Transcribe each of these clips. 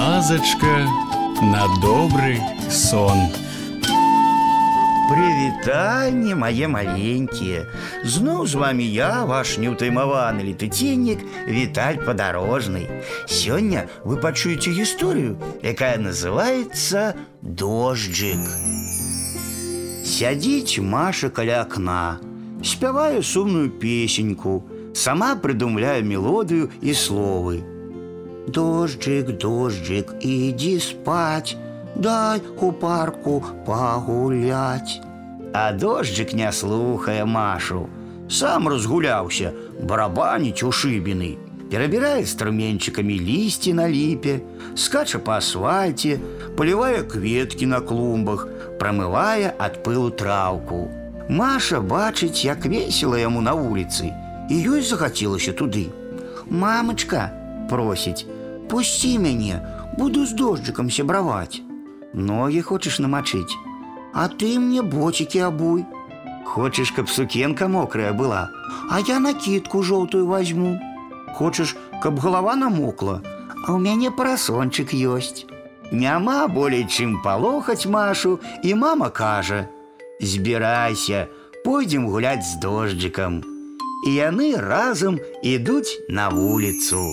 казачка на добрый сон. Прывітанне мае маленькія. Зноў з вами я, ваш неўтаймаваны летыценнік Віталь падарожны. Сёння вы пачуеце гісторыю, якая называецца дожджык. Сядзіць Маша каля акна, спявае сумную песеньку, сама прыдумляе мелодыю і словы. Дожджик, дожджик, иди спать, дай у парку погулять. А дожджик не слухае Машу. Сам разгуляўся, барабаніць у шыбіны. Перабірае струменчыкамі лісці на ліпе, скача па асфальце, палівае кветкі на клумбах, прамывае ад пылу траўку. Маша бачыць, як весела яму на вуліцы, і ёй захацелася туды. Мамачка, просіць, пусці мяне, буду з дожджыкам сябраваць. Ногі хочаш намачыць, а ты мне боцікі абуй. Хочаш, каб сукенка мокрая была, а я накидку жоўтую возьму. Хочаш, каб голова намокла, а ў мяне парасончык ёсць. Няма болей чым палохаць Машу, і мама кажа: « Збірайся, пойдзем гуляць з дожджыкам. І яны разам ідуць на вуліцу.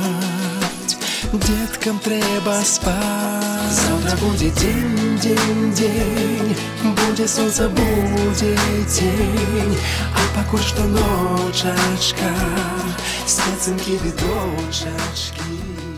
деткам трэба спаць. Завтра будзе дзень, дзень, дзень, будзе сонца, будзе дзень, а пакуль што ночачка, спецынкі ды дочачкі.